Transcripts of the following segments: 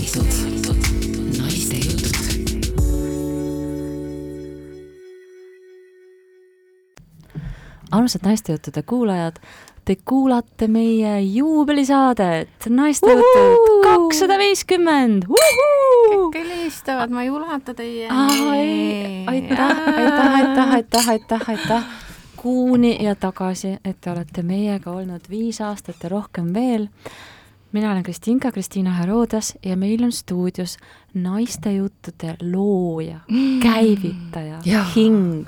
turvalisud, naiste jutud. armsad naistejuttude kuulajad, te kuulate meie juubelisaadet Naiste jutud kakssada viiskümmend. kõik helistavad, ma ei ulata teie. aitäh, aitäh, aitäh, aitäh, aitäh, aitäh kuuni ja tagasi, et te olete meiega olnud viis aastat ja rohkem veel. Mina olen Kristinka, Kristiina Herodas ja meil on stuudios naistejuttude looja, käivitaja, hing,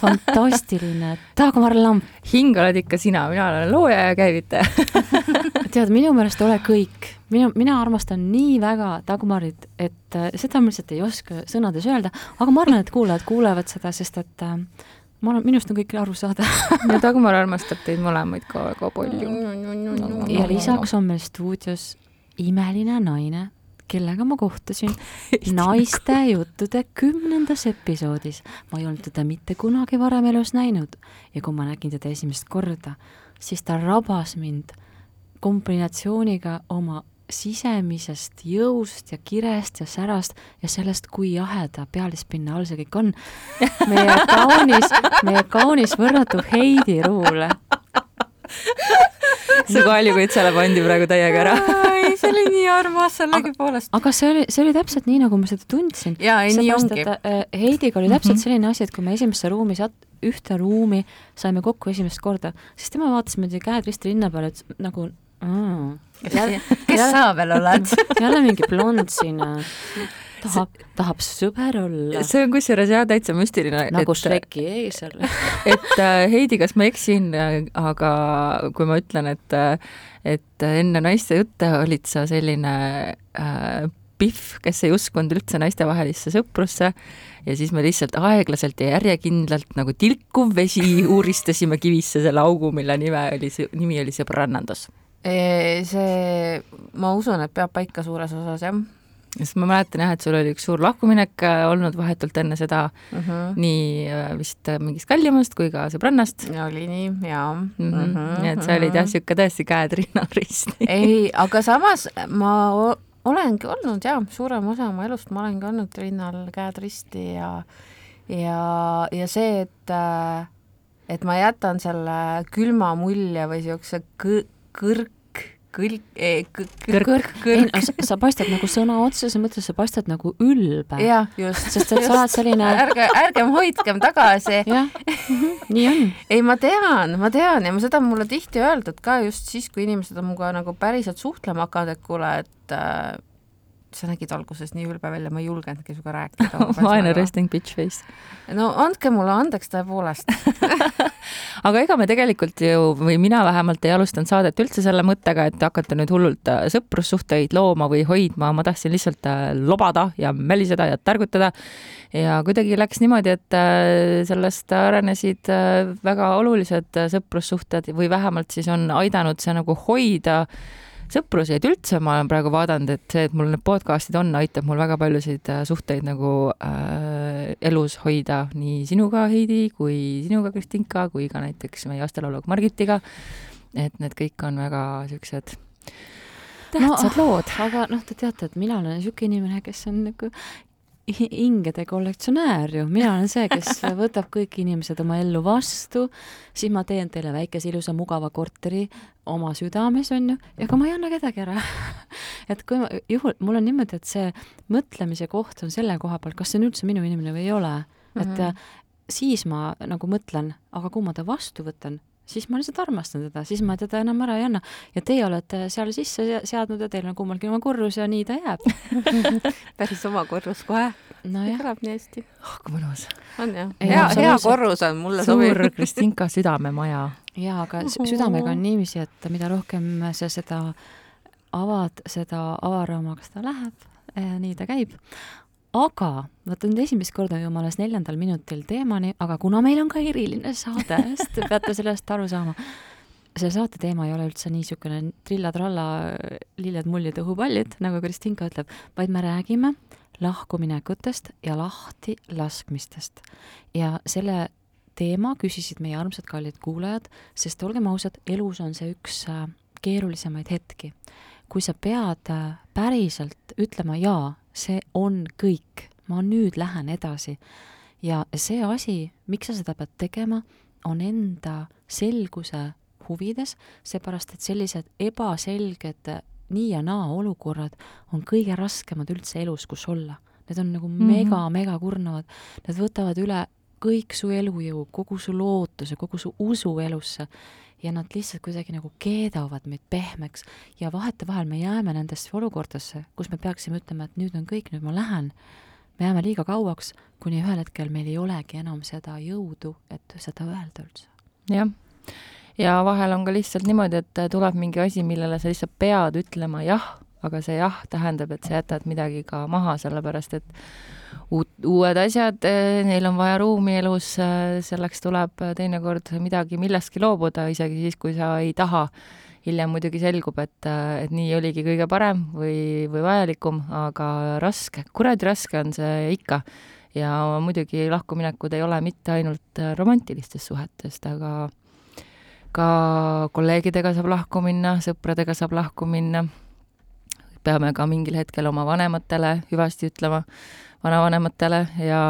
fantastiline Dagmar Lamp. hing oled ikka sina, mina olen looja ja käivitaja. Tead, minu meelest ole kõik, minu, mina armastan nii väga Dagmarit, et äh, seda ma lihtsalt ei oska sõnades öelda, aga ma arvan, et kuulajad kuulevad seda, sest et äh, ma olen, minust on kõik aru saada ja Dagmar armastab teid mõlemaid ka väga palju. ja lisaks on meil stuudios imeline naine, kellega ma kohtusin naiste juttude kümnendas episoodis. ma ei olnud teda mitte kunagi varem elus näinud ja kui ma nägin teda esimest korda, siis ta rabas mind kombinatsiooniga oma sisemisest jõust ja kirest ja särast ja sellest, kui jahe ta pealispinna all see kõik on. meie kaunis, meie kaunis võrratu Heidi Ruule. see kaljukuitsele pandi praegu täiega ära. ei, see oli nii armas sellegipoolest. aga see oli, see oli täpselt nii, nagu ma seda tundsin. jaa, ei nii ongi. Äh, Heidiga oli täpselt mm -hmm. selline asi, et kui me esimesse ruumi sat-, ühte ruumi saime kokku esimest korda, siis tema vaatas niimoodi käed risti rinna peale, et nagu mm, kes sa veel oled? Jälle mingi blond siin tahab, tahab sõber olla. see on kusjuures jah, täitsa müstiline. nagu Shreki eesel. et äh, Heidi, kas ma eksin, aga kui ma ütlen, et, et enne naiste jutte olid sa selline äh, Pihv, kes ei uskunud üldse naiste-vahelisse sõprusse. Ja siis me lihtsalt aeglaselt ja järjekindlalt nagu tilkuv vesi uuristasime kivisse selle augu, mille nime oli, nimi oli sõbrannandus see, ma usun, et peab paika suures osas, jah. sest ma mäletan jah, et sul oli üks suur lahkuminek äh, olnud vahetult enne seda mm, -hmm. nii äh, vist äh, mingist kallimast kui ka sõbrannast. oli nii, jaa mm. -hmm. Mm -hmm. nii et sa olid jah, niisugune tõesti käed rinnal risti. ei, aga samas ma olengi olnud jah, suurem osa oma elust ma olengi olnud rinnal käed risti ja ja, ja see, et et ma jätan selle külma mulje või niisuguse kõ-, kõrg, kõlg eh,, kõrg, kõrg, kõrg. Sa paistad nagu sõna otseses mõttes, sa paistad nagu ülbe. jah, just. sest et sa oled selline ärge, ärgem hoidkem tagasi. jah, nii on. ei, ma tean, ma tean ja ma seda mulle tihti öeldud ka just siis, kui inimesed on minuga nagu päriselt suhtlema hakanud, et kuule, et äh, sa nägid alguses nii ülbe välja, ma ei julgenudki sinuga rääkida vaene resting bitch face. no andke mulle andeks tõepoolest aga ega me tegelikult ju, või mina vähemalt ei alustanud saadet üldse selle mõttega, et hakata nüüd hullult äh, sõprussuhteid looma või hoidma, ma tahtsin lihtsalt äh, lobada ja mäliseda ja tärgutada. ja kuidagi läks niimoodi, et äh, sellest arenesid väga olulised sõprussuhted või vähemalt siis on aidanud see nagu hoida sõpruseid üldse ma olen praegu vaadanud, et see, et mul need podcast'id on, aitab mul väga paljusid äh, suhteid nagu äh, elus hoida nii sinuga, Heidi, kui sinuga, Kristinka, kui ka näiteks meie aastalauluga Margitiga. et need kõik on väga siuksed tähtsad no, lood. aga noh, te teate, et mina olen niisugune inimene, kes on nagu hingede kollektsionäär ju, mina olen see, kes võtab kõik inimesed oma ellu vastu, siis ma teen teile väikese ilusa mugava korteri oma südames, on ju, ja ka ma ei anna kedagi ära. Et kui ma, juhul, mul on niimoodi, et see mõtlemise koht on selle koha peal, kas see on üldse minu inimene või ei ole, et mm -hmm. siis ma nagu mõtlen, aga kui ma ta vastu võtan, siis ma lihtsalt armastan teda, siis ma teda enam ära ei anna. ja teie olete seal sisse seadnud ja teil on kummalgi oma korrus ja nii ta jääb päris oma korrus kohe no. kõlab nii hästi. oh, kui mõnus. on jah? hea, hea korrus on, mulle sobib. suur Kristinka südamemaja. jaa, aga südamega on niiviisi, et mida rohkem sa seda avad, seda avaramaks ta läheb, eh, nii ta käib aga vaata nüüd esimest korda jõuame alles neljandal minutil teemani, aga kuna meil on ka eriline saade, siis te peate sellest aru saama. selle saate teema ei ole üldse niisugune trilla-tralla lilled-mullid õhupallid, nagu Kristinka ütleb, vaid me räägime lahkuminekutest ja lahtilaskmistest. ja selle teema küsisid meie armsad kallid kuulajad, sest olgem ausad, elus on see üks äh, keerulisemaid hetki kui sa pead äh, päriselt ütlema jaa, see on kõik, ma nüüd lähen edasi. ja see asi, miks sa seda pead tegema, on enda selguse huvides, seepärast et sellised ebaselged nii ja naa olukorrad on kõige raskemad üldse elus, kus olla. Need on nagu Mhm. mega-mega kurnavad, need võtavad üle kõik su elujõu, kogu su lootuse, kogu su usu elusse ja nad lihtsalt kuidagi nagu keedavad meid pehmeks ja vahetevahel me jääme nendesse olukordadesse, kus me peaksime ütlema, et nüüd on kõik, nüüd ma lähen. me jääme liiga kauaks, kuni ühel hetkel meil ei olegi enam seda jõudu, et seda öelda üldse. jah. ja vahel on ka lihtsalt niimoodi, et tuleb mingi asi, millele sa lihtsalt pead ütlema jah, aga see jah tähendab, et sa jätad midagi ka maha, sellepärast et uut, uued asjad, neil on vaja ruumi elus, selleks tuleb teinekord midagi, millestki loobuda, isegi siis, kui sa ei taha. hiljem muidugi selgub, et, et nii oligi kõige parem või, või vajalikum, aga raske, kuradi raske on see ikka. ja muidugi lahkuminekud ei ole mitte ainult romantilistest suhetest, aga ka kolleegidega saab lahku minna, sõpradega saab lahku minna. Peame ka mingil hetkel oma vanematele hüvasti ütlema, vanavanematele ja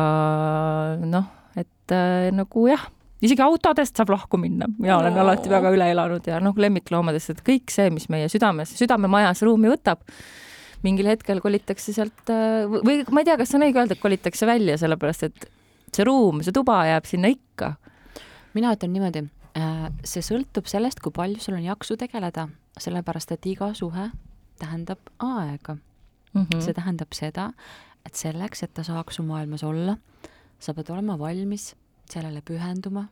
noh, et äh, nagu jah, isegi autodest saab lahku minna, mina olen Oo. alati väga üle elanud ja noh, lemmikloomadest, et kõik see, mis meie südames, südamemajas ruumi võtab, mingil hetkel kolitakse sealt äh, või ma ei tea, kas on õige öelda, et kolitakse välja, sellepärast et see ruum, see tuba jääb sinna ikka mina ütlen niimoodi, see sõltub sellest, kui palju sul on jaksu tegeleda, sellepärast et iga suhe tähendab aega mm. -hmm. see tähendab seda, et selleks, et ta saaks su maailmas olla, sa pead olema valmis sellele pühenduma,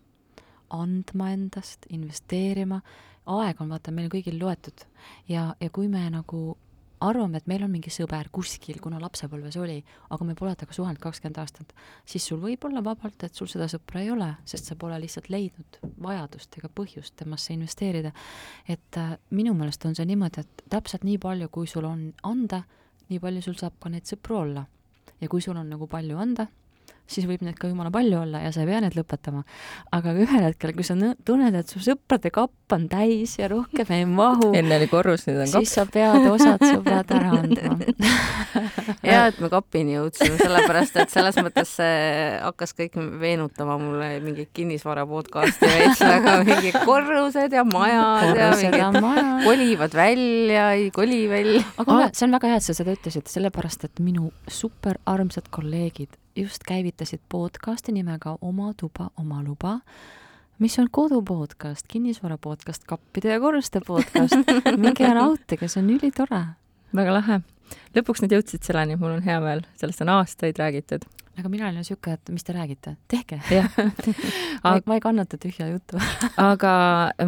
andma endast, investeerima, aeg on vaata meil kõigil loetud ja, ja kui me nagu arvame, et meil on mingi sõber kuskil, kuna lapsepõlves oli, aga me pole temaga suhelnud kakskümmend aastat, siis sul võib olla vabalt, et sul seda sõpra ei ole, sest sa pole lihtsalt leidnud vajadust ega põhjust temasse investeerida. et äh, minu meelest on see niimoodi, et täpselt nii palju, kui sul on anda, nii palju sul saab ka neid sõpru olla. ja kui sul on nagu palju anda, siis võib neid ka jumala palju olla ja sa ei pea neid lõpetama. aga ühel hetkel, kui sa tunned, et su sõprade kapp on täis ja rohkem ei mahu, enne oli korrus, nüüd on siis kaks. sa pead osad sõbrad ära andma. hea, et me kapini jõudsime, sellepärast et selles mõttes see hakkas kõik meenutama mulle mingit kinnisvara podcast'i veits, aga mingid korrused ja majad ja korrused on mingid maja. kolivad välja, ei koli välja. aga kuule, see on väga hea, et sa seda ütlesid, sellepärast et minu super armsad kolleegid just käivitasid podcasti nimega Oma tuba, oma luba, mis on kodu podcast, kinnisvara podcast, kappide ja korruste podcast. minge ja nautige, see on ülitore. väga lahe. lõpuks nad jõudsid selleni, mul on hea meel, sellest on aastaid räägitud. aga mina olin siuke, et mis te räägite, tehke. ma ei, ma ei kannata tühja juttu. aga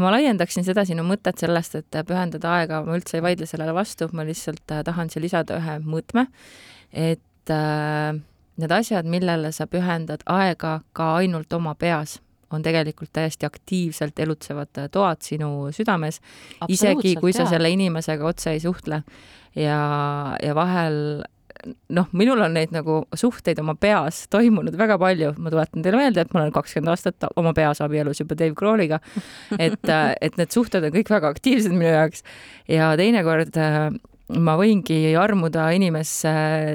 ma laiendaksin seda sinu mõtet sellest, et pühendada aega, ma üldse ei vaidle sellele vastu, ma lihtsalt äh, tahan siia lisada ühe mõõtme, et äh, need asjad, millele sa pühendad aega ka ainult oma peas, on tegelikult täiesti aktiivselt elutsevad toad sinu südames, isegi kui sa selle inimesega otse ei suhtle. Ja, ja vahel noh, minul on neid nagu suhteid oma peas toimunud väga palju, ma tuletan teile meelde, et ma olen kakskümmend aastat oma peas abielus juba Dave Grohliga, et, et need suhted on kõik väga aktiivsed minu jaoks. Ja teinekord äh, ma võingi armuda inimesse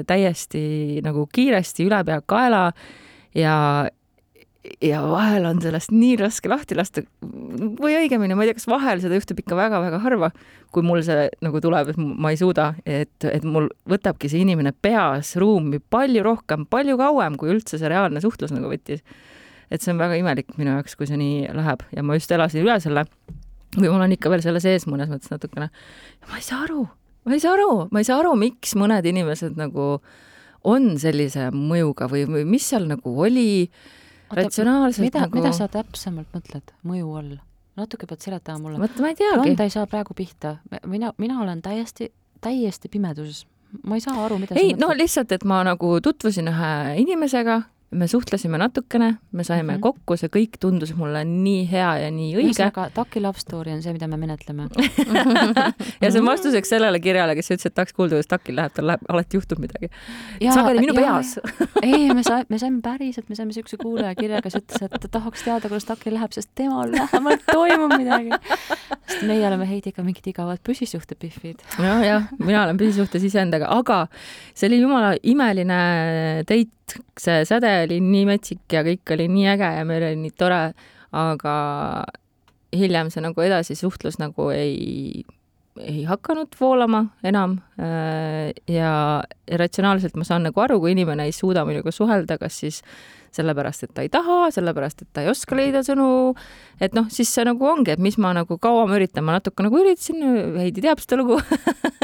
täiesti nagu kiiresti ülepeakaela ja ja vahel on sellest nii raske lahti lasta või õigemini, ma ei tea, kas vahel seda juhtub ikka väga-väga harva, kui mul see nagu tuleb, et ma ei suuda, et, et mul võtabki see inimene peas ruumi palju rohkem, palju kauem, kui üldse see reaalne suhtlus nagu võttis. et see on väga imelik minu jaoks, kui see nii läheb ja ma just elasin üle selle või mul on ikka veel selle sees mõnes mõttes natukene. ma ei saa aru, ma ei saa aru, ma ei saa aru, miks mõned inimesed nagu on sellise mõjuga või, või mis seal nagu oli ratsionaalselt mida, nagu mida sa täpsemalt mõtled mõju all? natuke pead seletama mulle. vot ma ei teagi Blond. ei saa praegu pihta, mina, mina olen täiesti, täiesti pimeduses. ma ei saa aru, mida ei no lihtsalt, et ma nagu tutvusin ühe inimesega me suhtlesime natukene, me saime mm Mhm. -hmm. kokku, see kõik tundus mulle nii hea ja nii õige. ühesõnaga, Taki love story on see, mida me menetleme. ja see on vastuseks sellele kirjale, kes ütles, et tahaks kuulda, kuidas Takil läheb, tal läheb, alati juhtub midagi. sageli minu peas. ei, me saime, me saime päriselt, me saime siukse kuulajakirja, kes ütles, et ta tahaks teada, kuidas Takil läheb, sest temal vähemalt toimub midagi. sest meie oleme Heidiga mingid igavad püsisuhtepihvid. jah, jah, mina olen püsisuhtes iseendaga, aga see oli jumala imeline date, see säde oli nii metsik ja kõik oli nii äge ja meil oli nii tore, aga hiljem see nagu edasisuhtlus nagu ei, ei hakanud voolama enam äh, ja ratsionaalselt ma saan nagu aru, kui inimene ei suuda minuga suhelda, kas siis sellepärast, et ta ei taha, sellepärast, et ta ei oska leida sõnu, et noh, siis see nagu ongi, et mis ma nagu kaua ma üritan, ma natuke nagu üritasin, Heidi teab seda lugu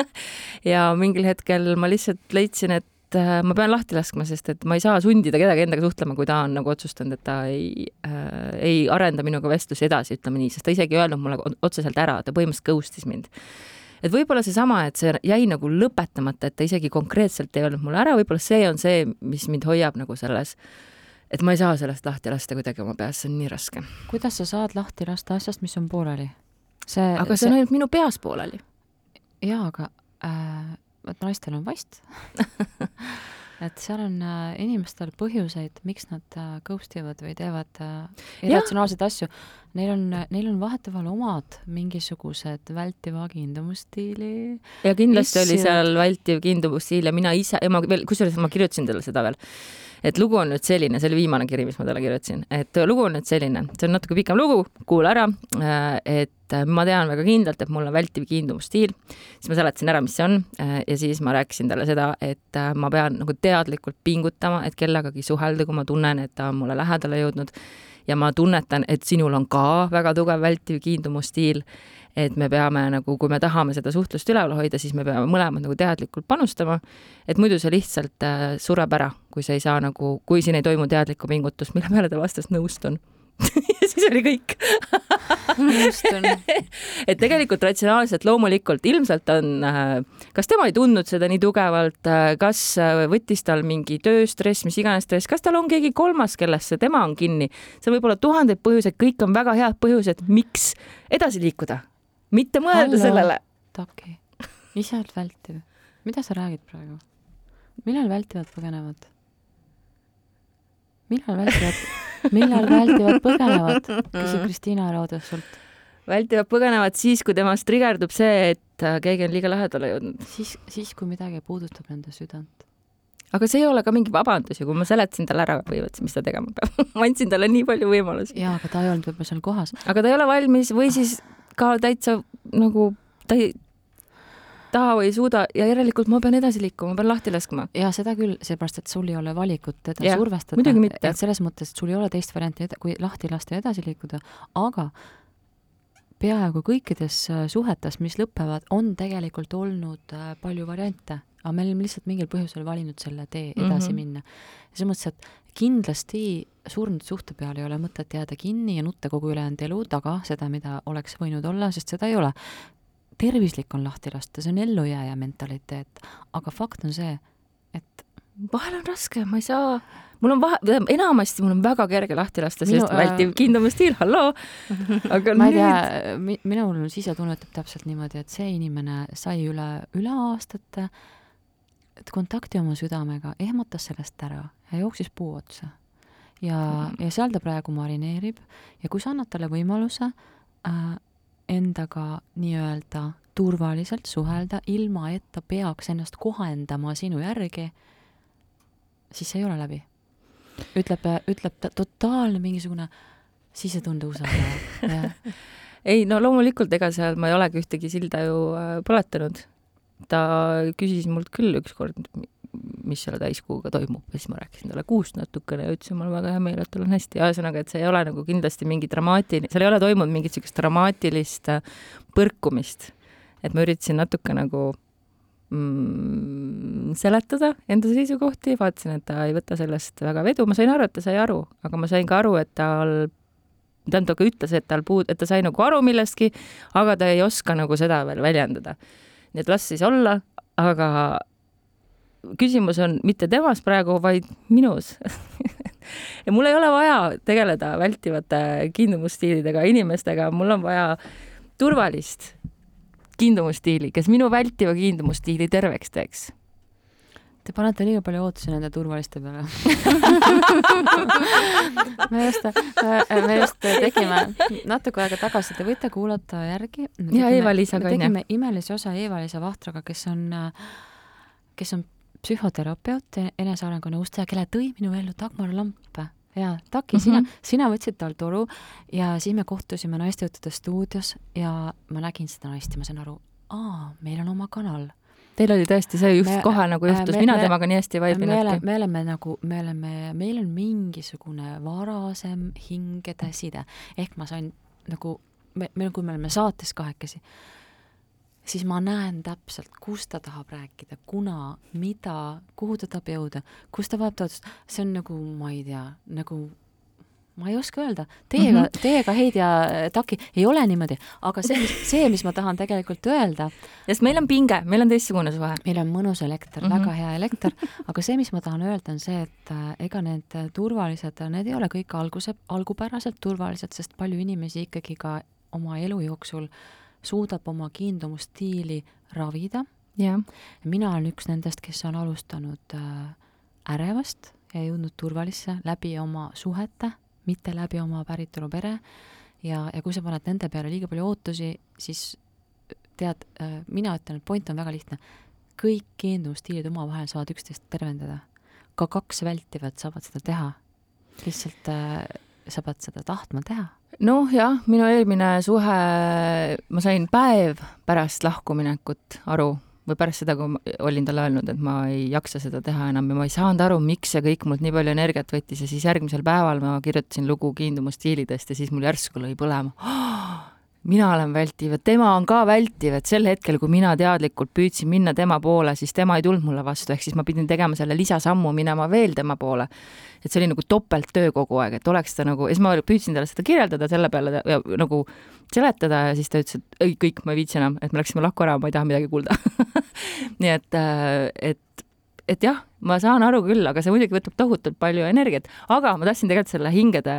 ja mingil hetkel ma lihtsalt leidsin, et äh, ma pean lahti laskma, sest et ma ei saa sundida kedagi endaga suhtlema, kui ta on nagu otsustanud, et ta ei äh,, ei arenda minuga vestlusi edasi, ütleme nii, sest ta isegi ei öelnud mulle otseselt ära, ta põhimõtteliselt ghost'is mind et võib-olla seesama, et see jäi nagu lõpetamata, et ta isegi konkreetselt ei öelnud mulle ära, võib-olla see on see, mis mind hoiab nagu selles, et ma ei saa sellest lahti lasta kuidagi oma peas, see on nii raske. kuidas sa saad lahti lasta asjast, mis on pooleli? see, aga see on ainult minu peas pooleli. jaa, aga äh, vot naistel on vast. et seal on äh, inimestel põhjuseid, miks nad äh, ghost ivad või teevad äh, irratsionaalseid asju. Neil on, neil on vahetevahel omad mingisugused vältiva kiindumusstiili. ja kindlasti oli Issand. seal vältiv kiindumusstiil ja mina ise, ma veel, kusjuures ma kirjutasin talle seda veel, et lugu on nüüd selline, see oli viimane kiri, mis ma talle kirjutasin, et lugu on nüüd selline, see on natuke pikem lugu, kuula ära, et ma tean väga kindlalt, et mul on vältiv kiindumusstiil, siis ma seletasin ära, mis see on. Ja siis ma rääkisin talle seda, et ma pean nagu teadlikult pingutama, et kellegagi suhelda, kui ma tunnen, et ta on mulle lähedale jõudnud. Ja ma tunnetan, et sinul on ka väga tugev vältiv kiindumusstiil et me peame nagu, kui me tahame seda suhtlust üleval hoida, siis me peame mõlemad nagu teadlikult panustama. et muidu see lihtsalt äh, sureb ära, kui sa ei saa nagu, kui siin ei toimu teadlikku pingutust, mille peale ta vastas, nõustun. ja siis oli kõik. nõustun. et tegelikult ratsionaalselt loomulikult ilmselt on, kas tema ei tundnud seda nii tugevalt, kas äh, võttis tal mingi tööstress, mis iganes stress, kas tal on keegi kolmas, kellesse tema on kinni, see võib olla tuhandeid põhjuseid, kõik on väga head põhjused, miks edasi liikuda, mitte mõelda Hallo. sellele. Taki, ise oled vältiv. mida sa räägid praegu? millal vältivad põgenevad? millal vältivad, millal vältivad põgenevad? küsib Kristiina Roodes sult. vältivad põgenevad siis, kui temast trigerdub see, et äh, keegi on liiga lähedale jõudnud. siis, siis kui midagi puudutab nende südant. aga see ei ole ka mingi vabandus ju, kui ma seletasin talle ära põhimõtteliselt, mis ta tegema peab. ma andsin talle nii palju võimalusi. jaa, aga ta ei olnud võib-olla seal kohas. aga ta ei ole valmis või siis ka täitsa nagu ta ei taha või ei suuda ja järelikult ma pean edasi liikuma, ma pean lahti laskma. jaa, seda küll, seepärast et sul ei ole valikut teda Jah, survestada. muidugi mitte. et selles mõttes, et sul ei ole teist varianti, kui lahti lasta ja edasi liikuda, aga peaaegu kõikides äh, suhetes, mis lõpevad, on tegelikult olnud äh, palju variante, aga me oleme lihtsalt mingil põhjusel valinud selle tee edasi mm. -hmm. minna. selles mõttes, et kindlasti surnud suhte peal ei ole mõtet jääda kinni ja nutta kogu ülejäänud elu taga seda, mida oleks võinud olla, sest seda ei ole. tervislik on lahti lasta, see on ellujääja mentaliteet, aga fakt on see, et vahel on raske, ma ei saa, mul on vahe, enamasti mul on väga kerge lahti lasta, sest vältiv kiindumusstiil, halloo. aga ma ei nüüd, tea, minul sisetunne ütleb täpselt niimoodi, et see inimene sai üle, üle aastate et kontakti oma südamega, ehmatas sellest ära ja jooksis puu otsa. ja, ja seal ta praegu marineerib ja kui sa annad talle võimaluse äh, endaga nii-öelda turvaliselt suhelda, ilma et ta peaks ennast kohendama sinu järgi, siis see ei ole läbi. ütleb, ütleb ta totaalne mingisugune sisetunde usaldaja. ei no loomulikult, ega seal ma ei olegi ühtegi silda ju äh, põletanud. Ta küsis mult küll ükskord, mis selle täiskuuga toimub ja siis ma rääkisin talle kuust natukene ja ütlesin, mul on väga hea meel, et tal on hästi, ühesõnaga, et see ei ole nagu kindlasti mingi dramaatiline, seal ei ole toimunud mingit niisugust dramaatilist äh, põrkumist. et ma üritasin natuke nagu mm, seletada enda seisukohti, vaatasin, et ta ei võta sellest väga vedu, ma sain aru, et ta sai aru, aga ma sain ka aru, et tal tähendab, ta ka ütles, et tal puud-, et ta sai nagu aru millestki, aga ta ei oska nagu seda veel väljendada. Nii et las siis olla, aga küsimus on mitte temas praegu, vaid minus. ja mul ei ole vaja tegeleda vältivate kiindumusstiilidega inimestega, mul on vaja turvalist kiindumusstiili, kes minu vältiva kiindumusstiili terveks teeks Te panete liiga palju ootusi nende turvaliste peale me just, me just tegime natuke aega tagasi, te võite kuulata järgi. ja Eva-Liisaga onju. tegime imelise osa Eva-Liisa Vahtraga, kes on, kes on psühhoterapeut, enesearengu nõustaja, kelle tõi minu ellu Dagmar Lamp ja Taki mm, -hmm. sina, sina võtsid tal toru ja siis me kohtusime naistejõudude stuudios ja ma nägin seda naist ja ma sain aru, aa, meil on oma kanal Teil oli tõesti see just me, kohe nagu äh, juhtus, mina me, temaga nii hästi ei vaibinudki. me oleme nagu, me oleme, meil on mingisugune varasem hingede side, ehk ma sain nagu, me, me, kui me oleme saates kahekesi, siis ma näen täpselt, kus ta tahab rääkida, kuna, mida, kuhu ta tahab jõuda, kus ta vajab toetust, see on nagu, ma ei tea, nagu ma ei oska öelda, teiega mm, -hmm. teiega Heidi ja Taki ei ole niimoodi, aga see, see, mis ma tahan tegelikult öelda. sest meil on pinge, meil on teistsugune suhe. meil on mõnus elekter mm, -hmm. väga hea elekter, aga see, mis ma tahan öelda, on see, et äh, ega need turvalised, need ei ole kõik alguse, algupäraselt turvalised, sest palju inimesi ikkagi ka oma elu jooksul suudab oma kiindumusstiili ravida yeah.. mina olen üks nendest, kes on alustanud äh, ärevast ja jõudnud turvalisse läbi oma suhete mitte läbi oma päritolu pere ja, ja kui sa paned nende peale liiga palju ootusi, siis tead, äh, mina ütlen, et point on väga lihtne. kõik geendusstiilid omavahel saavad üksteist tervendada. ka kaks vältivat saavad seda teha. lihtsalt äh, sa pead seda tahtma teha. noh, jah, minu eelmine suhe, ma sain päev pärast lahkuminekut aru, või pärast seda, kui ma olin talle öelnud, et ma ei jaksa seda teha enam ja ma ei saanud aru, miks see kõik mult nii palju energiat võttis ja siis järgmisel päeval ma kirjutasin lugu kiindumusstiilidest ja siis mul järsku lõi põlema. oh, mina olen vältiv ja tema on ka vältiv, et sel hetkel, kui mina teadlikult püüdsin minna tema poole, siis tema ei tulnud mulle vastu, ehk siis ma pidin tegema selle lisasammu, minema veel tema poole. et see oli nagu topelttöö kogu aeg, et oleks ta nagu, ja siis ma püüdsin talle seda kirjeldada selle peale ja nagu seletada ja siis ta ütles, et ei, kõik, ma ei viitsi enam, et me läksime lahku ära, ma ei taha midagi kuulda nii et, äh, et, et jah, ma saan aru küll, aga see muidugi võtab tohutult palju energiat, aga ma tahtsin tegelikult selle hingede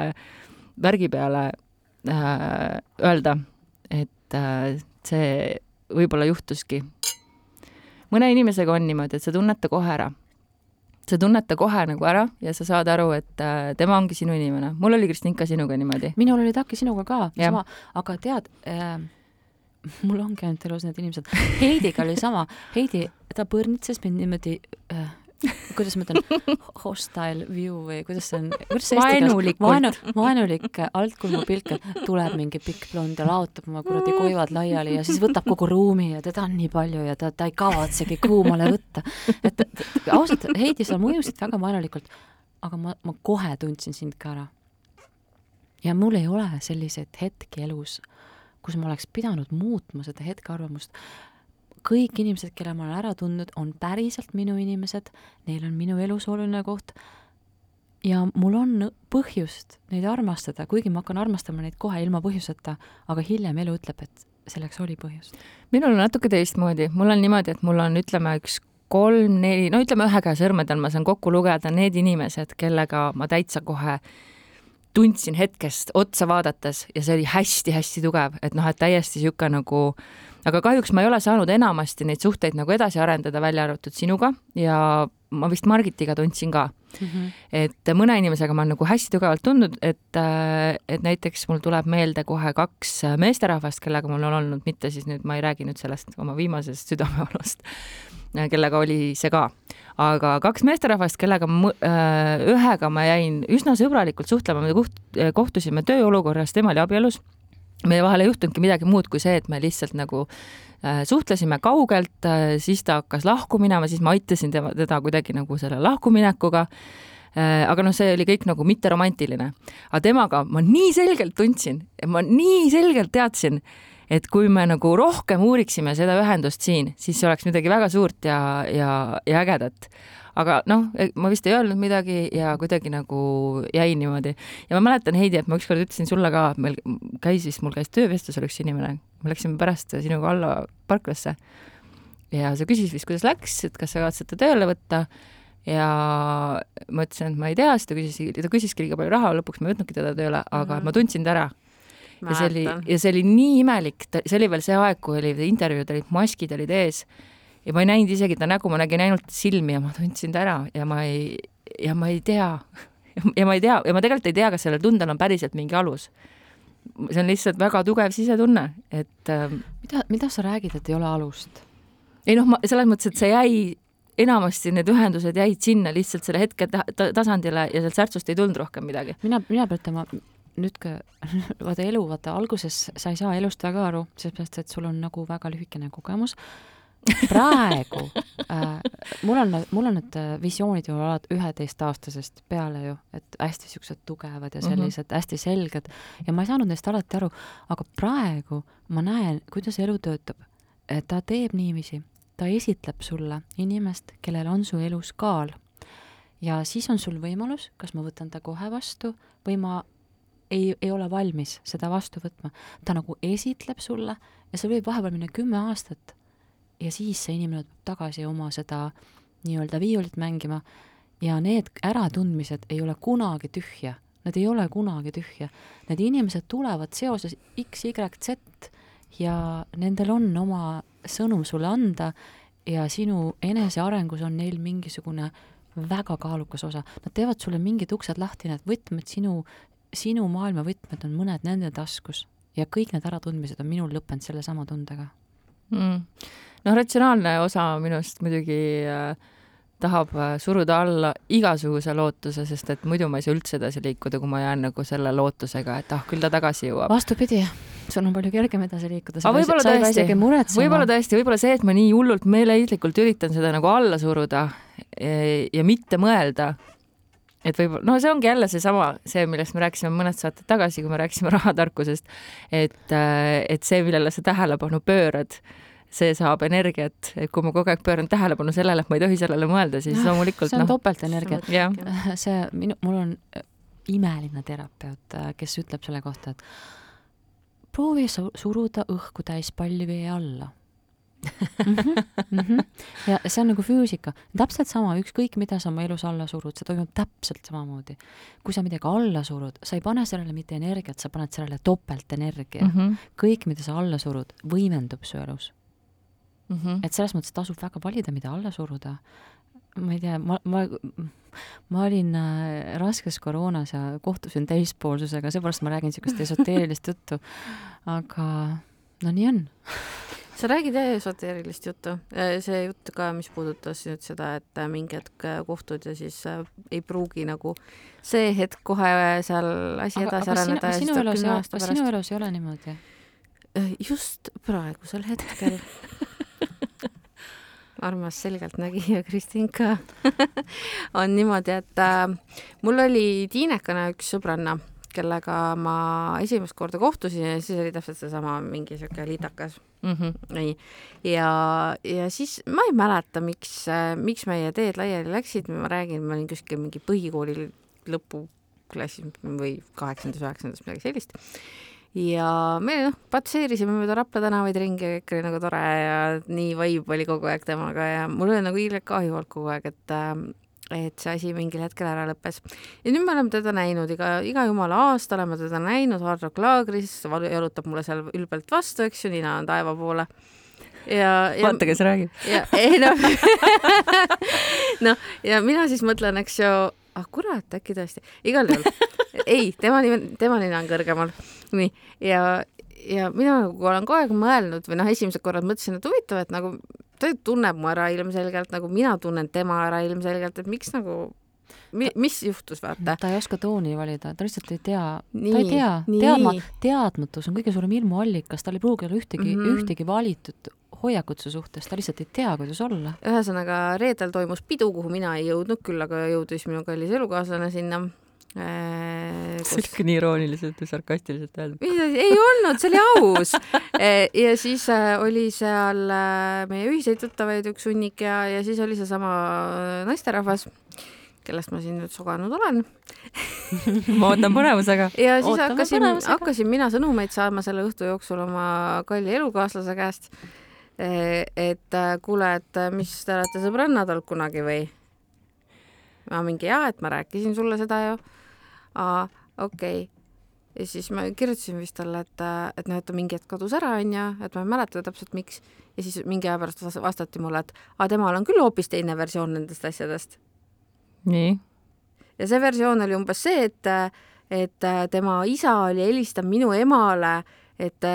värgi peale öelda, et äh, see võib-olla juhtuski. mõne inimesega on niimoodi, et sa tunned ta kohe ära. sa tunned ta kohe nagu ära ja sa saad aru, et äh, tema ongi sinu inimene. mul oli Kristinka sinuga niimoodi. minul oli Taki sinuga ka, sama, aga tead äh, mul ongi ainult elus need inimesed. Heidiga oli sama. Heidi, ta põrnitses mind niimoodi äh, kuidas ma ütlen, hostile view või kuidas see on, kuidas see vaenulikult vaenu, vaenulik altkulmupilk, et tuleb mingi pikk blond ja laotab oma kuradi koivad laiali ja siis võtab kogu ruumi ja teda on nii palju ja ta, ta ei kavatsegi kuumale võtta. et ausalt, Heidi, sa mõjusid väga vaenulikult, aga ma, ma kohe tundsin sind ka ära. ja mul ei ole selliseid hetki elus, kus ma oleks pidanud muutma seda hetkearvamust kõik inimesed, kelle ma olen ära tundnud, on päriselt minu inimesed, neil on minu elus oluline koht. Ja mul on põhjust neid armastada, kuigi ma hakkan armastama neid kohe ilma põhjuseta, aga hiljem elu ütleb, et selleks oli põhjust. minul on natuke teistmoodi, mul on niimoodi, et mul on, ütleme, üks kolm-neli, no ütleme ühe käe sõrmedel ma saan kokku lugeda need inimesed, kellega ma täitsa kohe tundsin hetkest otsa vaadates ja see oli hästi-hästi tugev, et noh, et täiesti niisugune nagu aga kahjuks ma ei ole saanud enamasti neid suhteid nagu edasi arendada, välja arvatud sinuga ja ma vist Margitiga tundsin ka mm. -hmm. et mõne inimesega ma olen nagu hästi tugevalt tundnud, et, et näiteks mul tuleb meelde kohe kaks meesterahvast, kellega mul on olnud, mitte siis nüüd, ma ei räägi nüüd sellest oma viimasest südamevalust, kellega oli see ka, aga kaks meesterahvast, kellega ma, ühega ma jäin üsna sõbralikult suhtlema, me kohtusime tööolukorras, tema oli abielus meie vahel ei juhtunudki midagi muud kui see, et me lihtsalt nagu äh, suhtlesime kaugelt äh,, siis ta hakkas lahku minema, siis ma aitasin tema, teda kuidagi nagu selle lahkuminekuga äh,. aga noh, see oli kõik nagu mitteromantiline. aga temaga ma nii selgelt tundsin, ma nii selgelt teadsin, et kui me nagu rohkem uuriksime seda ühendust siin, siis see oleks midagi väga suurt ja, ja, ja ägedat. Aga noh, ma vist ei öelnud midagi ja kuidagi nagu jäin niimoodi. ja ma mäletan, Heidi, et ma ükskord ütlesin sulle ka, meil käis vist, mul käis töövestlusel üks inimene, me läksime pärast sinuga alla parklasse. Ja sa küsis vist, kuidas läks, et kas sa kavatsed ta tööle võtta. Ja ma ütlesin, et ma ei tea, siis ta küsis, ta küsiski liiga palju raha, lõpuks ma ei võtnudki teda tööle, aga Mhm. ma tundsin ta ära ja see oli, ja see oli nii imelik, see oli veel see aeg, kui olid intervjuud olid, maskid olid ees ja ma ei näinud isegi ta nägu, ma nägin ainult silmi ja ma tundsin ta ära ja ma ei, ja ma ei tea ja ma ei tea ja ma tegelikult ei tea, kas sellel tundel on päriselt mingi alus. see on lihtsalt väga tugev sisetunne, et ähm, mida, mida sa räägid, et ei ole alust? ei noh, ma selles mõttes, et see jäi enamasti need ühendused jäid sinna lihtsalt selle hetke ta tasandile ja sealt särtsust ei tulnud rohkem midagi. mina, mina pean ütlema, nüüd ka vaata elu, vaata alguses sa ei saa elust väga aru, sellepärast et sul on nagu väga lühikene kogemus. praegu äh, mul on, mul on need äh, visioonid ju alati üheteistaastasest peale ju, et hästi siuksed tugevad ja Mhm. sellised mm -hmm. hästi selged ja ma ei saanud neist alati aru, aga praegu ma näen, kuidas elu töötab. ta teeb niiviisi, ta esitleb sulle inimest, kellel on su elus kaal ja siis on sul võimalus, kas ma võtan ta kohe vastu või ma ei, ei ole valmis seda vastu võtma. ta nagu esitleb sulle ja see võib vahepeal minna kümme aastat ja siis see inimene tuleb tagasi oma seda nii-öelda viiulit mängima ja need äratundmised ei ole kunagi tühja, nad ei ole kunagi tühja. Need inimesed tulevad seoses X, Y, Z ja nendel on oma sõnum sulle anda ja sinu enesearengus on neil mingisugune väga kaalukas osa. Nad teevad sulle mingid uksed lahti, need võtmed sinu, sinu maailma võtmed on mõned nende taskus ja kõik need äratundmised on minul lõppenud sellesama tundega. mm.. noh, ratsionaalne osa minust muidugi äh, tahab äh, suruda alla igasuguse lootuse, sest et muidu ma ei saa üldse edasi liikuda, kui ma jään nagu selle lootusega, et ah, küll ta tagasi jõuab. vastupidi, sul on palju kergem edasi liikuda, Aga võib-olla tõesti. võib-olla tõesti, võib-olla see, et ma nii hullult meeleheitlikult üritan seda nagu alla suruda eh, ja mitte mõelda, et võib-olla, no see ongi jälle seesama, see, millest me rääkisime mõned saated tagasi, kui me rääkisime rahatarkusest, et, et see, millele sa tähelepanu pöörad, see saab energiat, et kui ma kogu aeg pööran tähelepanu sellele, et ma ei tohi sellele mõelda, siis loomulikult see on noh, topeltenergia. see minu, mul on äh, imeline terapeut, kes ütleb selle kohta, et proovi su- suruda õhku täis palli vee alla mm. -hmm, mm -hmm. ja see on nagu füüsika, täpselt sama, ükskõik mida sa oma elus alla surud, see toimub täpselt samamoodi. kui sa midagi alla surud, sa ei pane sellele mitte energiat, sa paned sellele topeltenergia mm. -hmm. kõik, mida sa alla surud, võimendub su elus. Mhm. et selles mõttes tasub väga valida, mida alla suruda. ma ei tea, ma, ma, ma olin äh, raskes koroonas ja kohtusin teispoolsusega, seepärast ma räägin niisugust esoteerilist juttu. aga no nii on. sa räägid jah esoteerilist juttu, see jutt ka, mis puudutas nüüd seda, et äh, mingi hetk äh, kohtud ja siis äh, ei pruugi nagu see hetk kohe seal asi edasi areneda siis sinu elus, kas sinu elus ei ole niimoodi? just praegusel hetkel. Armas selgeltnägija Kristinka on niimoodi, et äh, mul oli tiinekana üks sõbranna, kellega ma esimest korda kohtusin ja siis oli täpselt seesama mingi siuke liitakas Mhm. nii, ja, ja siis ma ei mäleta, miks, miks meie teed laiali läksid, ma räägin, ma olin kuskil mingi põhikooli lõpuklassis või kaheksandas, üheksandas, midagi sellist. ja me noh, patseerisime mööda Rapla tänavaid ringi ja kõik oli nagu tore ja nii vibe oli kogu aeg temaga ja mul oli nagu hiilgelt kahju olnud kogu aeg, et et see asi mingil hetkel ära lõppes. ja nüüd me oleme teda näinud iga, iga jumala aasta oleme teda näinud Hard Rock laagris, jalutab mulle seal ülbelt vastu, eks ju, nina on taeva poole. ja, ja vaata, kes räägib. ei noh, noh ja mina siis mõtlen, eks ju, ah kurat, äkki tõesti, igal juhul ei, tema nimi, tema nina on kõrgemal, nii ja, ja mina nagu olen kogu aeg mõelnud või noh, esimesed korrad mõtlesin, et huvitav, et nagu ta tunneb mu ära ilmselgelt nagu mina tunnen tema ära ilmselgelt, et miks nagu mi,, mis juhtus, vaata. ta ei oska tooni valida, ta lihtsalt ei tea, ta ei tea, teadma, teadmatus on kõige suurem hirmuallikas, tal ei pruugi olla ühtegi mm. -hmm. ühtegi valitud hoiakut su suhtes, ta lihtsalt ei tea, kuidas olla. ühesõnaga reedel toimus pidu, kuhu mina ei jõudnud, küll aga jõudis minu kallis elukaaslane sinna äh,. see oli ikka nii irooniliselt ja sarkastiliselt öeldud. ei olnud, see oli aus. ja siis äh, oli seal äh, meie ühiseid tuttavaid üks hunnik ja, ja siis oli seesama äh, naisterahvas, kellest ma siin nüüd soganud olen. ma ootan põnevusega. ja siis Ootame hakkasin, hakkasin mina sõnumeid saama selle õhtu jooksul oma kalli elukaaslase käest. et äh, kuule, et äh, mis te olete sõbrannad olnud kunagi või? ma mingi jaa, et ma rääkisin sulle seda ju. Aa, okei okay. ja siis ma kirjutasin vist talle, et, et noh, et ta mingi hetk kadus ära, onju, et ma ei mäleta täpselt, miks. ja siis mingi aja pärast vas- vastati mulle, et aa, temal on küll hoopis teine versioon nendest asjadest. nii, ja see versioon oli umbes see, et, et tema isa oli helistanud minu emale, et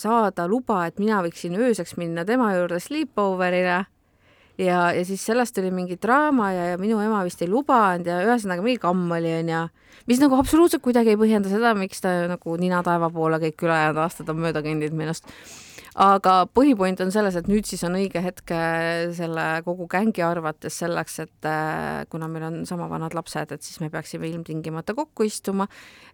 saada luba, et mina võiksin ööseks minna tema juurde sleepover'ile. Ja, ja siis sellest tuli mingi draama ja, ja minu ema vist ei lubanud ja ühesõnaga mingi kamm oli, onju. mis nagu absoluutselt kuidagi ei põhjenda seda, miks ta nagu nina taeva poole kõik ülejäänud aastad on mööda kõndinud minust aga põhipoint on selles, et nüüd siis on õige hetk äh, selle kogu gängi arvates selleks, et äh, kuna meil on sama vanad lapsed, et siis me peaksime ilmtingimata kokku istuma,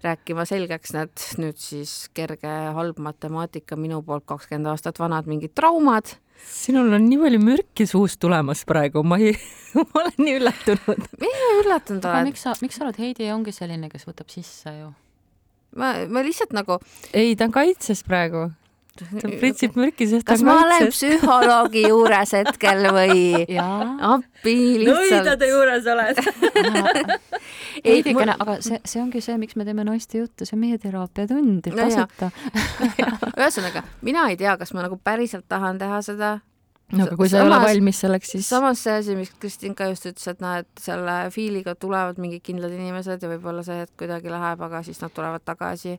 rääkima selgeks need nüüd siis kerge halb matemaatika minu poolt kakskümmend aastat vanad mingid traumad. Sinul on nii palju mürki suust tulemas praegu, ma ei, ma olen nii üllatunud. üllatunud aga oled, miks sa, miks sa oled, Heidi ongi selline, kes võtab sisse ju. ma, ma lihtsalt nagu ei, ta on kaitses praegu, ta pritsib mürki, sest kas ma olen kaitses. psühholoogi juures hetkel või appi lihtsalt. juures oled. veidikene, aga see, see ongi see, miks me teeme naiste juttu, see on meie teraapiatund, No jaa. tasuta. ühesõnaga, mina ei tea, kas ma nagu päriselt tahan teha seda no aga kui sa ei ole Samas- valmis selleks, siis samas see asi, mis Kristinka just ütles, et noh, et selle fiiliga tulevad mingid kindlad inimesed ja võib-olla see hetk kuidagi läheb, aga siis nad tulevad tagasi.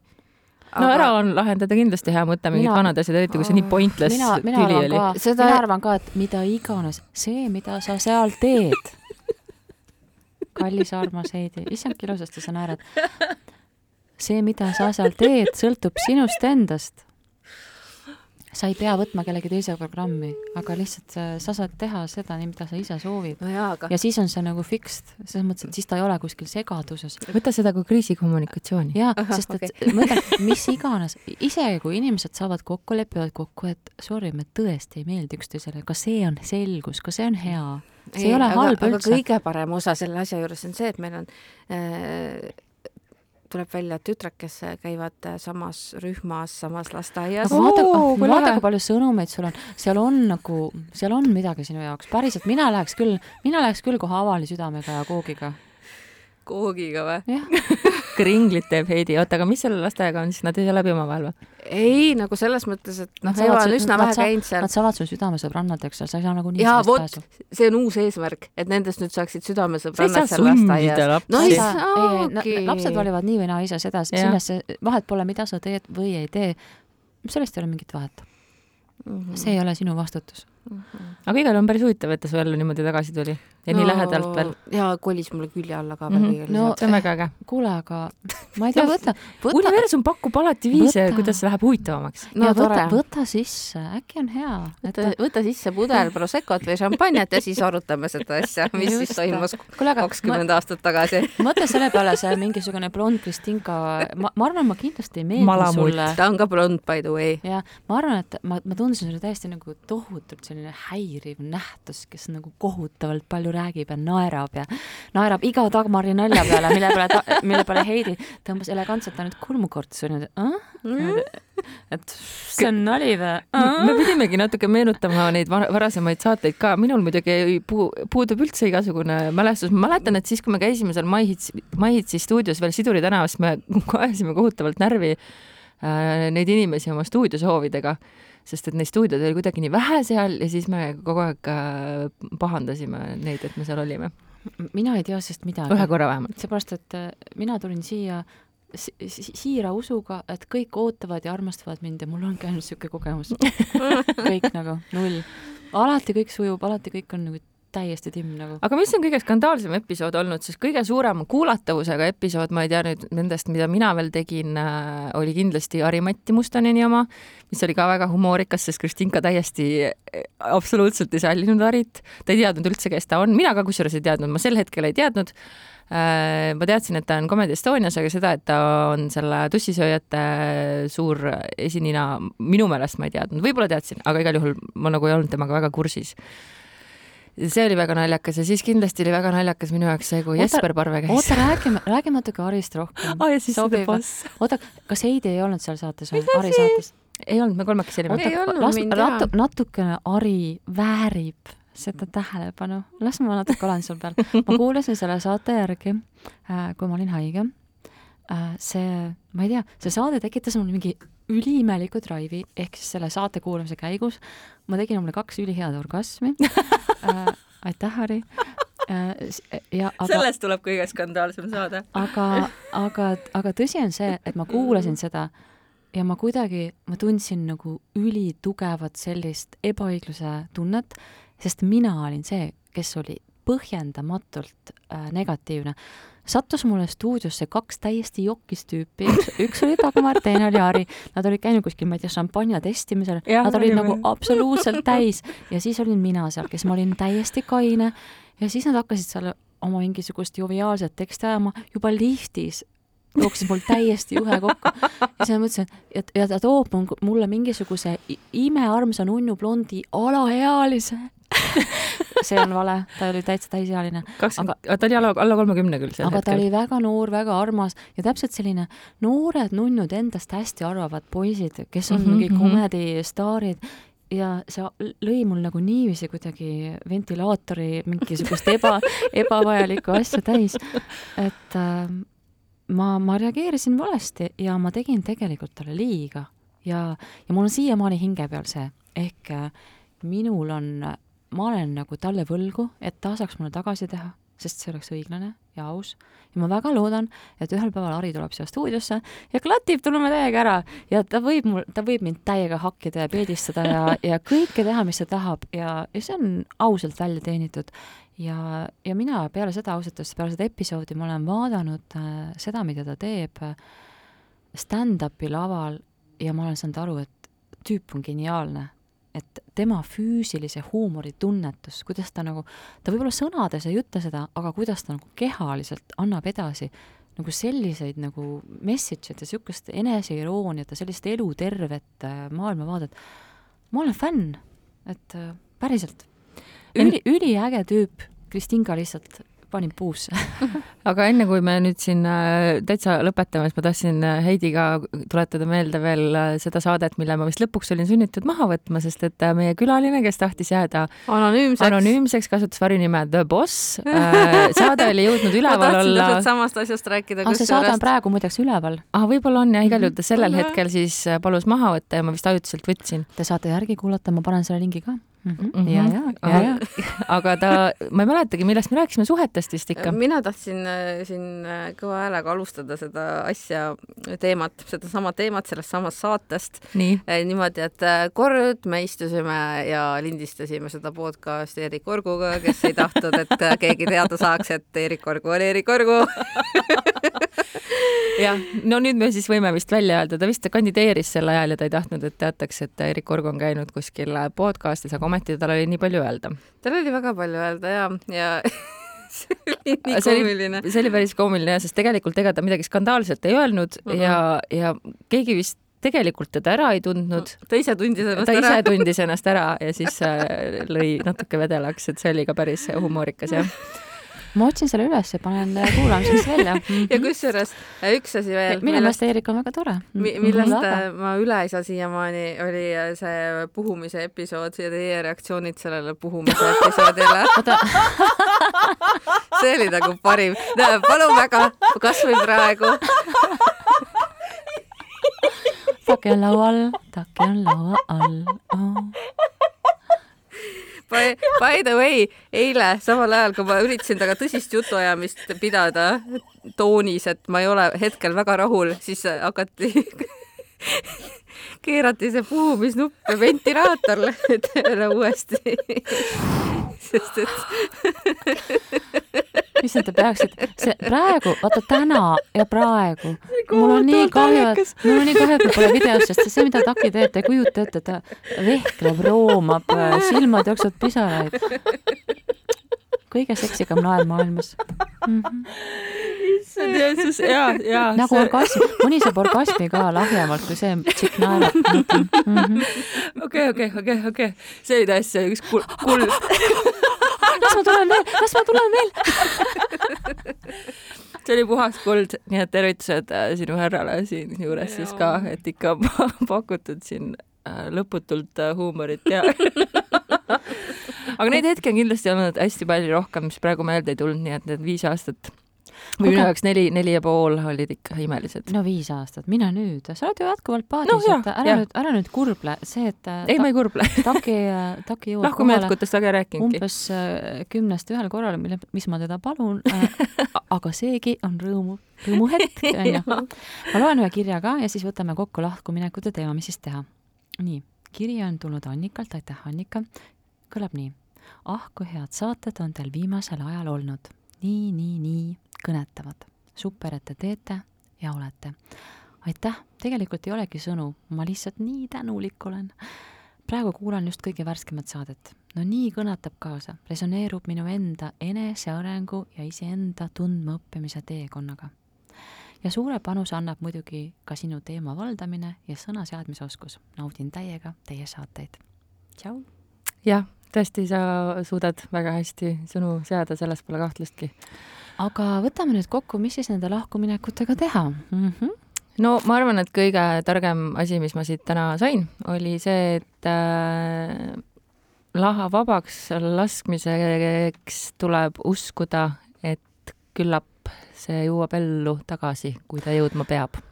No ära on lahendada kindlasti hea mõte, mingid Mina- vanad asjad, eriti kui see nii pointless mina, mina tüli oli. Seda- mina arvan ka, et mida iganes, see, mida sa seal teed, kallis armas Heidi, issand, kui ilusasti sa naerad. see, mida sa seal teed, sõltub sinust endast. Sa ei pea võtma kellegi teise programmi, aga lihtsalt äh, sa saad teha seda, nii mida sa ise soovid. no aga ja siis on see nagu fixed, selles mõttes, et siis ta ei ole kuskil segaduses. võta seda kui kriisikommunikatsiooni. jaa, sest et okei. ma ütlen, mis iganes, isegi kui inimesed saavad kokku, lepivad kokku, et sorry, me tõesti ei meeldi üksteisele, ka see on selgus, ka see on hea. see ei, ei ole aga, halb üldse. kõige parem osa selle asja juures on see, et meil on äh, tuleb välja, et tütred, kes käivad samas rühmas, samas lasteaias. Vaata kui vaata, kui palju sõnumeid sul on, seal on nagu, seal on midagi sinu jaoks, päriselt, mina läheks küll, mina läheks küll kohe avali südamega ja koogiga. koogiga või? jah, kringlit teeb Heidi, oota, aga mis selle lasteaiaga on siis, nad ei saa läbi omavahel või? ei, nagu selles mõttes, et noh, Eva on üsna vähe käinud seal nad. saavad su südamesõbrannadeks ja sa ei saa nagunii jaa, vot see on uus eesmärk, et nendest nüüd saaksid südamesõbrannad seal lasteaias No ei ei saa, saa- ei, saagi. lapsed valivad nii või naa ise seda, sellesse vahet pole, mida sa teed või ei tee. sellest ei ole mingit vahet, Mhm. see ei ole sinu vastutus. aga igal juhul on päris huvitav, et ta su ellu niimoodi tagasi tuli ja nii lähedalt veel. ja kolis mulle külje alla ka veel kõigele No- lisaks. see on väga äge. kuule, aga ma ei tea, võta, võta, universum pakub alati viise kuidas läheb huvitavamaks. no ja võta,. võta sisse, äkki on hea. võta, võta sisse pudel Proseccot või šampanjat ja siis arutame seda asja, mis siis toimus kakskümmend aastat tagasi. mõtle selle peale, see mingisugune blond Kristinka, ma, ma arvan, ma kindlasti ei meeldi Malamutt. sulle. ta on ka blond by the way. ja ma arvan, et ma, ma tundsin sulle täiesti nagu tohutult selline häiriv nähtus, kes nagu kohutavalt palju räägib ja naerab ja naerab iga Dagmari nalja peale, mille peale, mille peale Heidi tõmbas elegantselt ainult kulmukortsu niimoodi äh?, et see on nali või? Me pidimegi natuke meenutama neid var- varasemaid saateid ka, minul muidugi puu-, puudub üldse igasugune mälestus, ma mäletan, et siis, kui me käisime seal MyHits, MyHitsi stuudios veel Siduri tänavas, me ajasime kohutavalt närvi äh, neid inimesi oma stuudiosoovidega, sest et neid stuudioid oli kuidagi nii vähe seal ja siis me kogu aeg äh, pahandasime neid, et me seal olime, mina ei tea sellest midagi. ühe korra vähemalt. seepärast, et äh, mina tulin siia si- si- siira usuga, et kõik ootavad ja armastavad mind ja mul ongi ainult niisugune kogemus. kõik nagu null. alati kõik sujub, alati kõik on nagu täiesti timm nagu. aga mis on kõige skandaalsem episood olnud, siis kõige suurema kuulatavusega episood, ma ei tea nüüd nendest, mida mina veel tegin äh,, oli kindlasti Harimati Mustaneni oma, mis oli ka väga humoorikas, sest Kristinka täiesti äh, absoluutselt ei sallinud Harit. ta ei teadnud üldse, kes ta on, mina ka kusjuures ei teadnud, ma sel hetkel ei teadnud äh,. ma teadsin, et ta on Comedy Estonias, aga seda, et ta on selle tussisööjate suur esinina, minu meelest ma ei teadnud, võib-olla teadsin, aga igal juhul ma nagu ei olnud temaga väga kursis see oli väga naljakas ja siis kindlasti oli väga naljakas minu jaoks see, kui Oota- Jesper Parve käis. oota, räägime, räägime natuke Harist rohkem. see Sobib. oota, kas Heidi ei olnud seal saates või? Hari saates? ei olnud, me kolmekesi olime las natu, natukene Hari väärib seda tähelepanu, las ma natuke olen sul peal. ma kuulasin selle saate järgi, kui ma olin haige. see, ma ei tea, see saade tekitas mul mingi üliimeliku drive'i, ehk siis selle saate kuulamise käigus ma tegin omale kaks ülihead orgasmi aitäh, Harri ja aga, sellest tuleb kõige skandaalsem saade. aga, aga, aga tõsi on see, et ma kuulasin seda ja ma kuidagi, ma tundsin nagu ülitugevat sellist ebaõigluse tunnet, sest mina olin see, kes oli põhjendamatult äh, negatiivne. sattus mulle stuudiosse kaks täiesti jokis tüüpi, üks, üks oli Dagmar, teine oli Ari. Nad olid käinud kuskil, ma ei tea, šampanja testimisel, nad olid nagu absoluutselt täis. Ja siis olin mina seal, kes ma olin täiesti kaine. Ja siis nad hakkasid seal oma mingisugust joviaalset teksti ajama. Juba liftis jooksis mul täiesti juhe kokku. ja siis ma mõtlesin, et ja ta toob mulle mingisuguse imearmsa nunnu blondi alaealise see on vale, ta oli täitsa täisealine. kakskümmend, ta oli alla, alla kolmekümne küll sel aga hetkel. ta oli väga noor, väga armas ja täpselt selline noored nunnud endast hästi arvavad poisid, kes on mm -hmm, mingi komedistaarid ja see lõi mul nagu niiviisi kuidagi ventilaatori mingisugust eba, ebavajalikku asja täis, et äh, ma, ma reageerisin valesti ja ma tegin tegelikult talle liiga ja, ja mul on siiamaani hinge peal see, ehk äh, minul on ma olen nagu talle võlgu, et ta saaks mulle tagasi teha, sest see oleks õiglane ja aus. ja ma väga loodan, et ühel päeval Ari tuleb siia stuudiosse ja klatib tuleme täiega ära ja ta võib mul, ta võib mind täiega hakkida ja peedistada ja, ja kõike teha, mis ta tahab ja, ja see on ausalt välja teenitud. Ja, ja mina peale seda ausalt öeldes, peale seda episoodi ma olen vaadanud äh, seda, mida ta teeb äh, stand-up'i laval ja ma olen saanud aru, et tüüp on geniaalne et tema füüsilise huumori tunnetus, kuidas ta nagu, ta võib-olla sõnades ei ütle seda, aga kuidas ta nagu kehaliselt annab edasi nagu selliseid nagu message'id ja niisugust eneseirooniat ja sellist elutervet äh, maailmavaadet. ma olen fänn, et äh, päriselt. Üli, üliäge tüüp, Kristinka lihtsalt panin puusse aga enne kui me nüüd siin äh, täitsa lõpetame, siis ma tahtsin äh, Heidiga tuletada meelde veel äh, seda saadet, mille ma vist lõpuks olin sunnitud maha võtma, sest et meie külaline, kes tahtis jääda anonüümseks, anonüümseks, kasutas varinime The Boss. saade oli jõudnud üleval olla. samast asjast rääkida. aga see saade on praegu muideks üleval. ah, võib-olla on jah, igal juhul ta sellel hetkel siis palus maha võtta ja ma vist ajutiselt võtsin. Te saate järgi kuulata, ma panen selle lingi ka mm. -hmm. ja, ja, ja, ja. aga ta, ma ei mäletagi, millest me rääkisime, suhetest vist ikka. mina tahtsin äh, siin äh, kõva häälega alustada seda asja, teemat, sedasama teemat sellest samast saatest. Äh, niimoodi, et kord me istusime ja lindistasime seda podcast'i Erik Orguga, kes ei tahtnud, et keegi teada saaks, et Erik Orgu on Erik Orgu jah, no nüüd me siis võime vist välja öelda, ta vist kandideeris sel ajal ja ta ei tahtnud, et teataks, et Erik Org on käinud kuskil podcast'is, aga ometi tal oli nii palju öelda. tal oli väga palju öelda ja, ja see oli nii see koomiline. see oli päris koomiline jah, sest tegelikult ega ta midagi skandaalset ei öelnud mm -hmm. ja, ja keegi vist tegelikult teda ära ei tundnud. ta ise tundis ennast ta ära. ta ise tundis ennast ära ja siis äh, lõi natuke vedelaks, et see oli ka päris humoorikas jah ma otsin selle üles ja panen kuulamiseks välja mm. -hmm. ja kusjuures äh, üks asi veel. minu meelest Eerik on väga tore mi. millest mm -hmm. ma üle ei saa siiamaani, oli äh, see puhumise episood ja teie reaktsioonid sellele puhumise episoodile see oli nagu parim. palun väga, kasvõi praegu take on laual, take on laua all oh By, by the way, eile samal ajal, kui ma üritasin temaga tõsist jutuajamist pidada toonis, et ma ei ole hetkel väga rahul, siis hakati keerati see puhumisnupp ja ventilaator tööle uuesti. Sest et issand, te peaksite, see praegu, vaata täna ja praegu, mul on nii kahju, et, mul on nii kahju, et me pole videos, sest see, mida Taki teeb, te ei kujuta ette, ta vehkleb, roomab, silmad jooksevad pisaraid. Kõige seksikam naer maailmas mm. -hmm issand Jeesus, ja, ja. nagu see... orgasm, mõni saab orgasmi ka lahjemalt kui see tšikk naerab. Mhm. okei, okei, okei, okei, see oli täiesti üks kul-, kul- las ma tulen veel, las ma tulen veel see oli puhas kuld, nii et tervitused äh, sinu härrale siinjuures siis ka, et ikka pakutud siin äh, lõputult äh, huumorit ja aga neid hetki on kindlasti olnud hästi palju rohkem, mis praegu meelde ei tulnud, nii et need viis aastat või minu jaoks neli, neli ja pool olid ikka imelised. no viis aastat, mine nüüd, sa oled ju jätkuvalt paadis Noh, jah, et ära jah. nüüd, ära nüüd kurble, see, et ei, ma ei kurble. Taki, Taki jõuab lahkuminekutest väga ei rääkinudki. umbes äh, kümnest ühel korral, mille, mis ma teda palun, aga seegi on rõõmu, rõõmuhetk, onju. ma loen ühe kirja ka ja siis võtame kokku lahkuminekute teema, mis siis teha. nii, kiri on tulnud Annikalt, aitäh Annika, kõlab nii. ah, kui head saated on teil viimasel ajal olnud. nii, nii, nii kõnetavad. super, et te teete ja olete. aitäh, tegelikult ei olegi sõnu, ma lihtsalt nii tänulik olen praegu kuulan just kõige värskemat saadet. no nii kõnetab kaasa, resoneerub minu enda enesearengu ja iseenda tundmaõppimise teekonnaga. ja suure panuse annab muidugi ka sinu teema valdamine ja sõnaseadmisoskus. naudin täiega teie saateid. tšau! jah, tõesti, sa suudad väga hästi sõnu seada, selles pole kahtlustki. aga võtame nüüd kokku, mis siis nende lahkuminekutega teha mm? -hmm. no ma arvan, et kõige targem asi, mis ma siit täna sain, oli see, et äh, laha vabaks laskmiseks tuleb uskuda, et küllap see jõuab ellu tagasi, kui ta jõudma peab.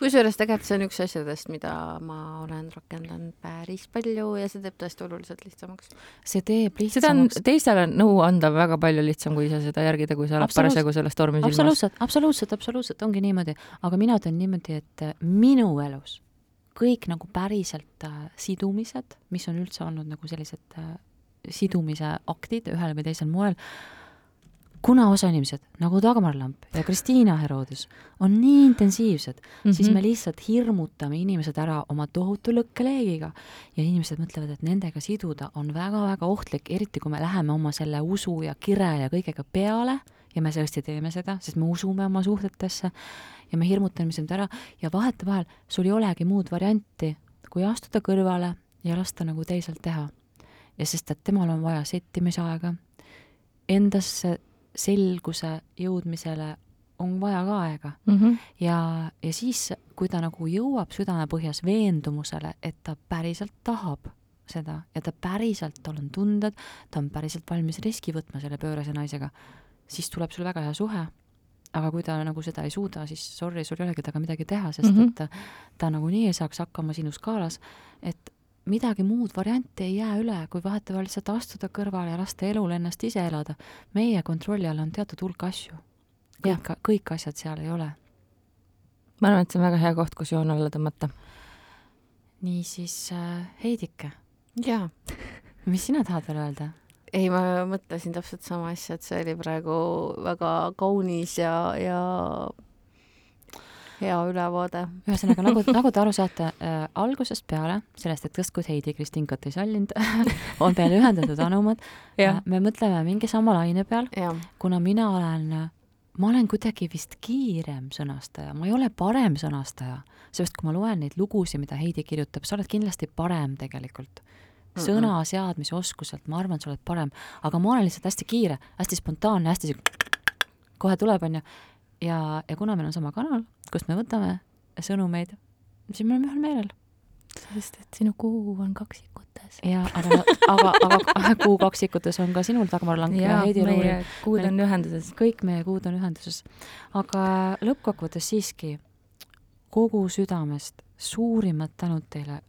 Kusjuures tegelikult see on üks asjadest, mida ma olen rakendanud päris palju ja see teeb tõesti oluliselt lihtsamaks. see teeb seda on lihtsamaks. teistele nõu anda väga palju lihtsam, kui ise seda järgida, kui sa oled parasjagu selles tormis ilmas. absoluutselt, absoluutselt, absoluutselt ongi niimoodi, aga mina ütlen niimoodi, et äh, minu elus kõik nagu päriselt äh, sidumised, mis on üldse olnud nagu sellised äh, sidumise aktid ühel või teisel moel, kuna osa inimesed nagu Dagmar Lamp ja Kristiina Herodus on nii intensiivsed mm, -hmm. siis me lihtsalt hirmutame inimesed ära oma tohutu lõkkeleegiga ja inimesed mõtlevad, et nendega siduda on väga-väga ohtlik, eriti kui me läheme oma selle usu ja kire ja kõigega peale ja me tõesti teeme seda, sest me usume oma suhtetesse ja me hirmutame sind ära ja vahetevahel sul ei olegi muud varianti, kui astuda kõrvale ja lasta nagu teisel teha. ja sest, et temal on vaja settimisaega, endasse selguse jõudmisele on vaja ka aega mm. -hmm. ja, ja siis, kui ta nagu jõuab südamepõhjas veendumusele, et ta päriselt tahab seda ja ta päriselt, tal on tunded, ta on päriselt valmis riski võtma selle pöörase naisega, siis tuleb sul väga hea suhe. aga kui ta nagu seda ei suuda, siis sorry, sul ei olegi temaga midagi teha, sest mm. -hmm. et ta, ta nagunii ei saaks hakkama sinu skaalas, et midagi muud varianti ei jää üle, kui vahetevahel lihtsalt astuda kõrvale ja lasta elul ennast ise elada. meie kontrolli all on teatud hulk asju. kõik, kõik asjad seal ei ole ma arvan, et see on väga hea koht, kus joon alla tõmmata. niisiis äh, Heidike, jaa. mis sina tahad veel öelda? ei, ma mõtlesin täpselt sama asja, et see oli praegu väga kaunis ja, ja hea ülevaade. ühesõnaga, nagu, nagu te aru saate äh,, algusest peale, sellest hetkest, kui Heidi Kristinkat ei sallinud, on peale ühendatud anumad. Äh,, me mõtleme mingi sama laine peal, kuna mina olen, ma olen kuidagi vist kiirem sõnastaja, ma ei ole parem sõnastaja, sest kui ma loen neid lugusid, mida Heidi kirjutab, sa oled kindlasti parem tegelikult. sõna seadmise oskuselt, ma arvan, sa oled parem, aga ma olen lihtsalt hästi kiire, hästi spontaanne, hästi siuke kohe tuleb, onju. ja, ja kuna meil on sama kanal, kust me võtame sõnumeid, siis me oleme ühel meelel. sest et sinu kuu on kaksikutes. ja aga, aga, aga kuu kaksikutes on ka sinul Dagmar Lang ja, ja Heidi Ruuri meie kuud on ühenduses. kõik meie kuud on ühenduses. aga lõppkokkuvõttes siiski kogu südamest suurimad tänud teile,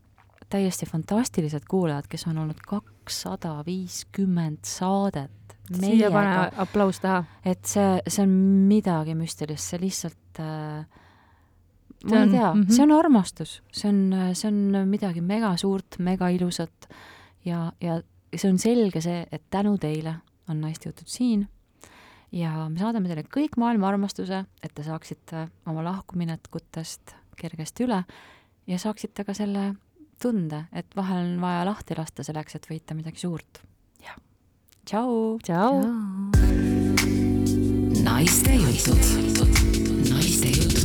täiesti fantastilised kuulajad, kes on olnud kakssada viiskümmend saadet siia pane aplaus taha. et see, see on midagi müstilist, see lihtsalt äh, See ma ei on- tea mm. -hmm. see on armastus, see on, see on midagi mega suurt, mega ilusat ja, ja see on selge see, et tänu teile on naiste jutud siin ja me saadame teile kõik maailma armastuse, et te saaksite oma lahkuminekutest kergesti üle ja saaksite ka selle tunde, et vahel on vaja lahti lasta selleks, et võita midagi suurt tšau. tšau. naiste jutud, naiste jutud.